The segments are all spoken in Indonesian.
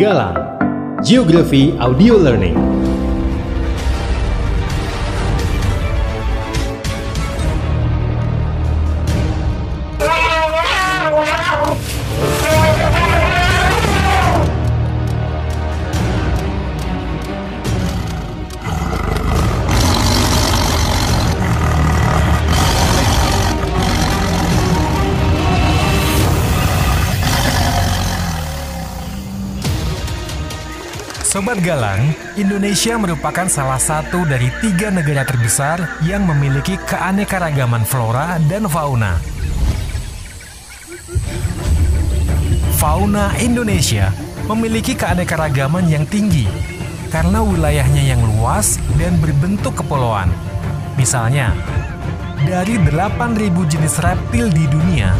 Galang Geografi Audio Learning Sobat Galang, Indonesia merupakan salah satu dari tiga negara terbesar yang memiliki keanekaragaman flora dan fauna. Fauna Indonesia memiliki keanekaragaman yang tinggi karena wilayahnya yang luas dan berbentuk kepulauan. Misalnya, dari 8.000 jenis reptil di dunia,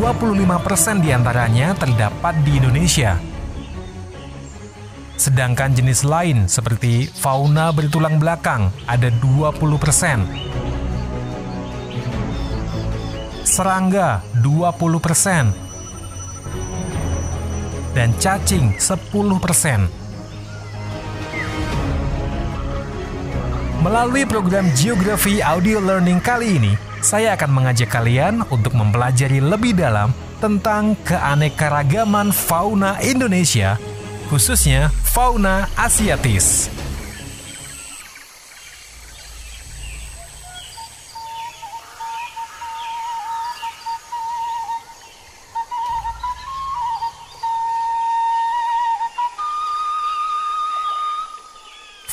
25% di antaranya terdapat di Indonesia. Sedangkan jenis lain seperti fauna bertulang belakang ada 20%. Serangga 20%. Dan cacing 10%. Melalui program Geografi Audio Learning kali ini, saya akan mengajak kalian untuk mempelajari lebih dalam tentang keanekaragaman fauna Indonesia khususnya fauna asiatis.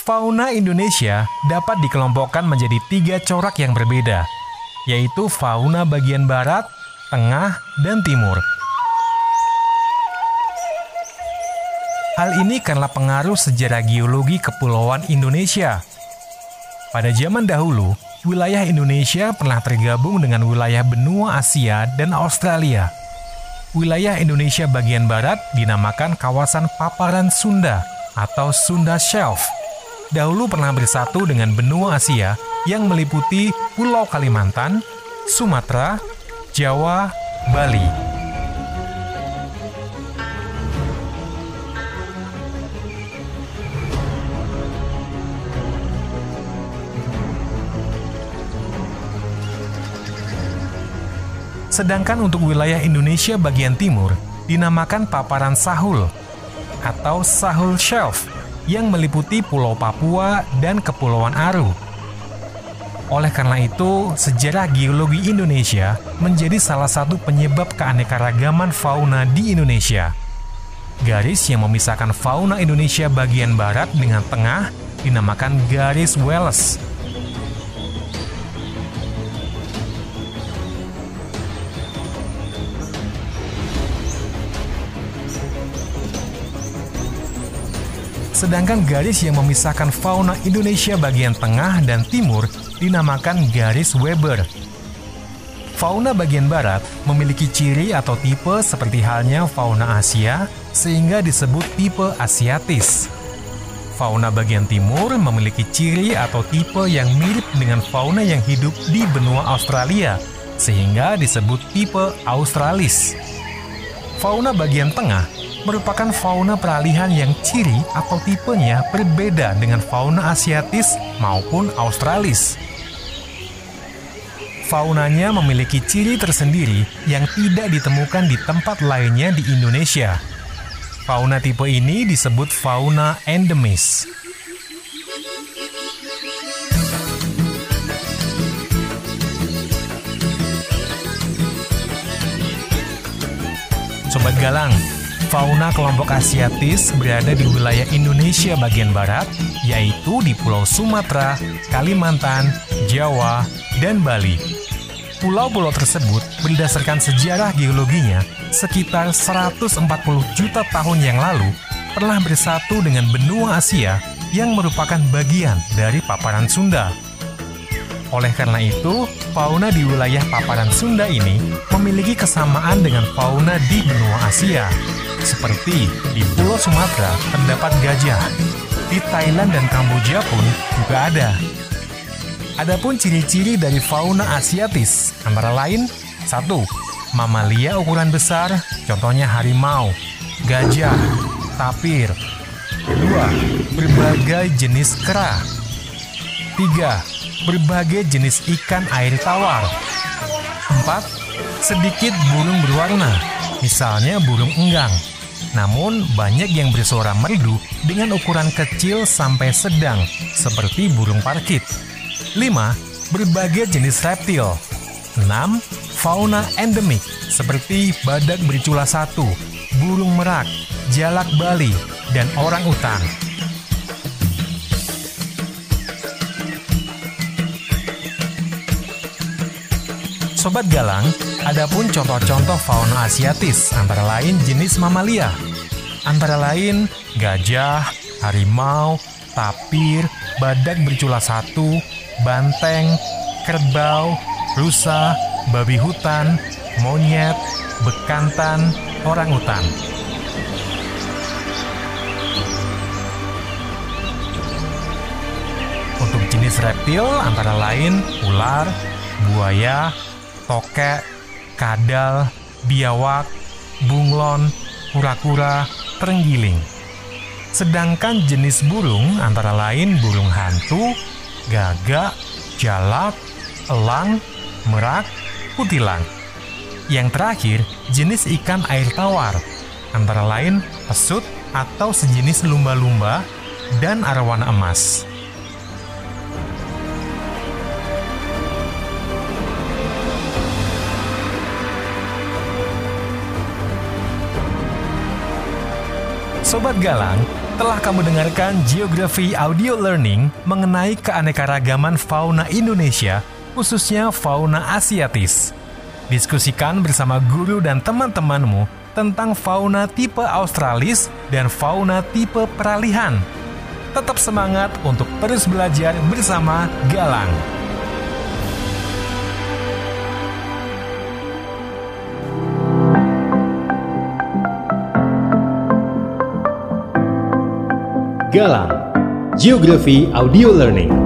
Fauna Indonesia dapat dikelompokkan menjadi tiga corak yang berbeda, yaitu fauna bagian barat, tengah, dan timur. Hal ini karena pengaruh sejarah geologi kepulauan Indonesia. Pada zaman dahulu, wilayah Indonesia pernah tergabung dengan wilayah benua Asia dan Australia. Wilayah Indonesia bagian barat dinamakan kawasan paparan Sunda atau Sunda Shelf. Dahulu pernah bersatu dengan benua Asia yang meliputi Pulau Kalimantan, Sumatera, Jawa, Bali. Sedangkan untuk wilayah Indonesia bagian timur dinamakan paparan Sahul atau Sahul Shelf yang meliputi Pulau Papua dan Kepulauan Aru. Oleh karena itu, sejarah geologi Indonesia menjadi salah satu penyebab keanekaragaman fauna di Indonesia. Garis yang memisahkan fauna Indonesia bagian barat dengan tengah dinamakan garis Wallace Sedangkan garis yang memisahkan fauna Indonesia bagian tengah dan timur dinamakan garis Weber. Fauna bagian barat memiliki ciri atau tipe seperti halnya fauna Asia, sehingga disebut tipe Asiatis. Fauna bagian timur memiliki ciri atau tipe yang mirip dengan fauna yang hidup di benua Australia, sehingga disebut tipe Australis. Fauna bagian tengah merupakan fauna peralihan yang ciri atau tipenya berbeda dengan fauna asiatis maupun australis. Faunanya memiliki ciri tersendiri yang tidak ditemukan di tempat lainnya di Indonesia. Fauna tipe ini disebut fauna endemis. Sobat Galang, Fauna kelompok Asiatis berada di wilayah Indonesia bagian barat, yaitu di Pulau Sumatera, Kalimantan, Jawa, dan Bali. Pulau-pulau tersebut berdasarkan sejarah geologinya sekitar 140 juta tahun yang lalu pernah bersatu dengan benua Asia yang merupakan bagian dari paparan Sunda. Oleh karena itu, fauna di wilayah paparan Sunda ini memiliki kesamaan dengan fauna di benua Asia. Seperti di Pulau Sumatera terdapat gajah, di Thailand dan Kamboja pun juga ada. Adapun ciri-ciri dari fauna asiatis antara lain satu, Mamalia ukuran besar, contohnya harimau, gajah, tapir. Kedua, berbagai jenis kera. Tiga, berbagai jenis ikan air tawar. Empat, sedikit burung berwarna, misalnya burung enggang. Namun, banyak yang bersuara merdu dengan ukuran kecil sampai sedang, seperti burung parkit. 5. Berbagai jenis reptil. 6. Fauna endemik, seperti badak bercula satu, burung merak, jalak Bali, dan orang utan. Sobat Galang, adapun contoh-contoh fauna asiatis antara lain jenis mamalia, antara lain gajah, harimau, tapir, badak bercula satu, banteng, kerbau, rusa, babi hutan, monyet, bekantan, orang utan. Untuk jenis reptil antara lain ular, buaya, tokek, kadal, biawak, bunglon, kura-kura, terenggiling. Sedangkan jenis burung antara lain burung hantu, gagak, jalak, elang, merak, kutilang. Yang terakhir, jenis ikan air tawar, antara lain pesut atau sejenis lumba-lumba dan arwana emas. Sobat Galang, telah kamu dengarkan Geografi Audio Learning mengenai keanekaragaman fauna Indonesia, khususnya fauna Asiatis. Diskusikan bersama guru dan teman-temanmu tentang fauna tipe Australis dan fauna tipe peralihan. Tetap semangat untuk terus belajar bersama Galang. Galang Geografi Audio Learning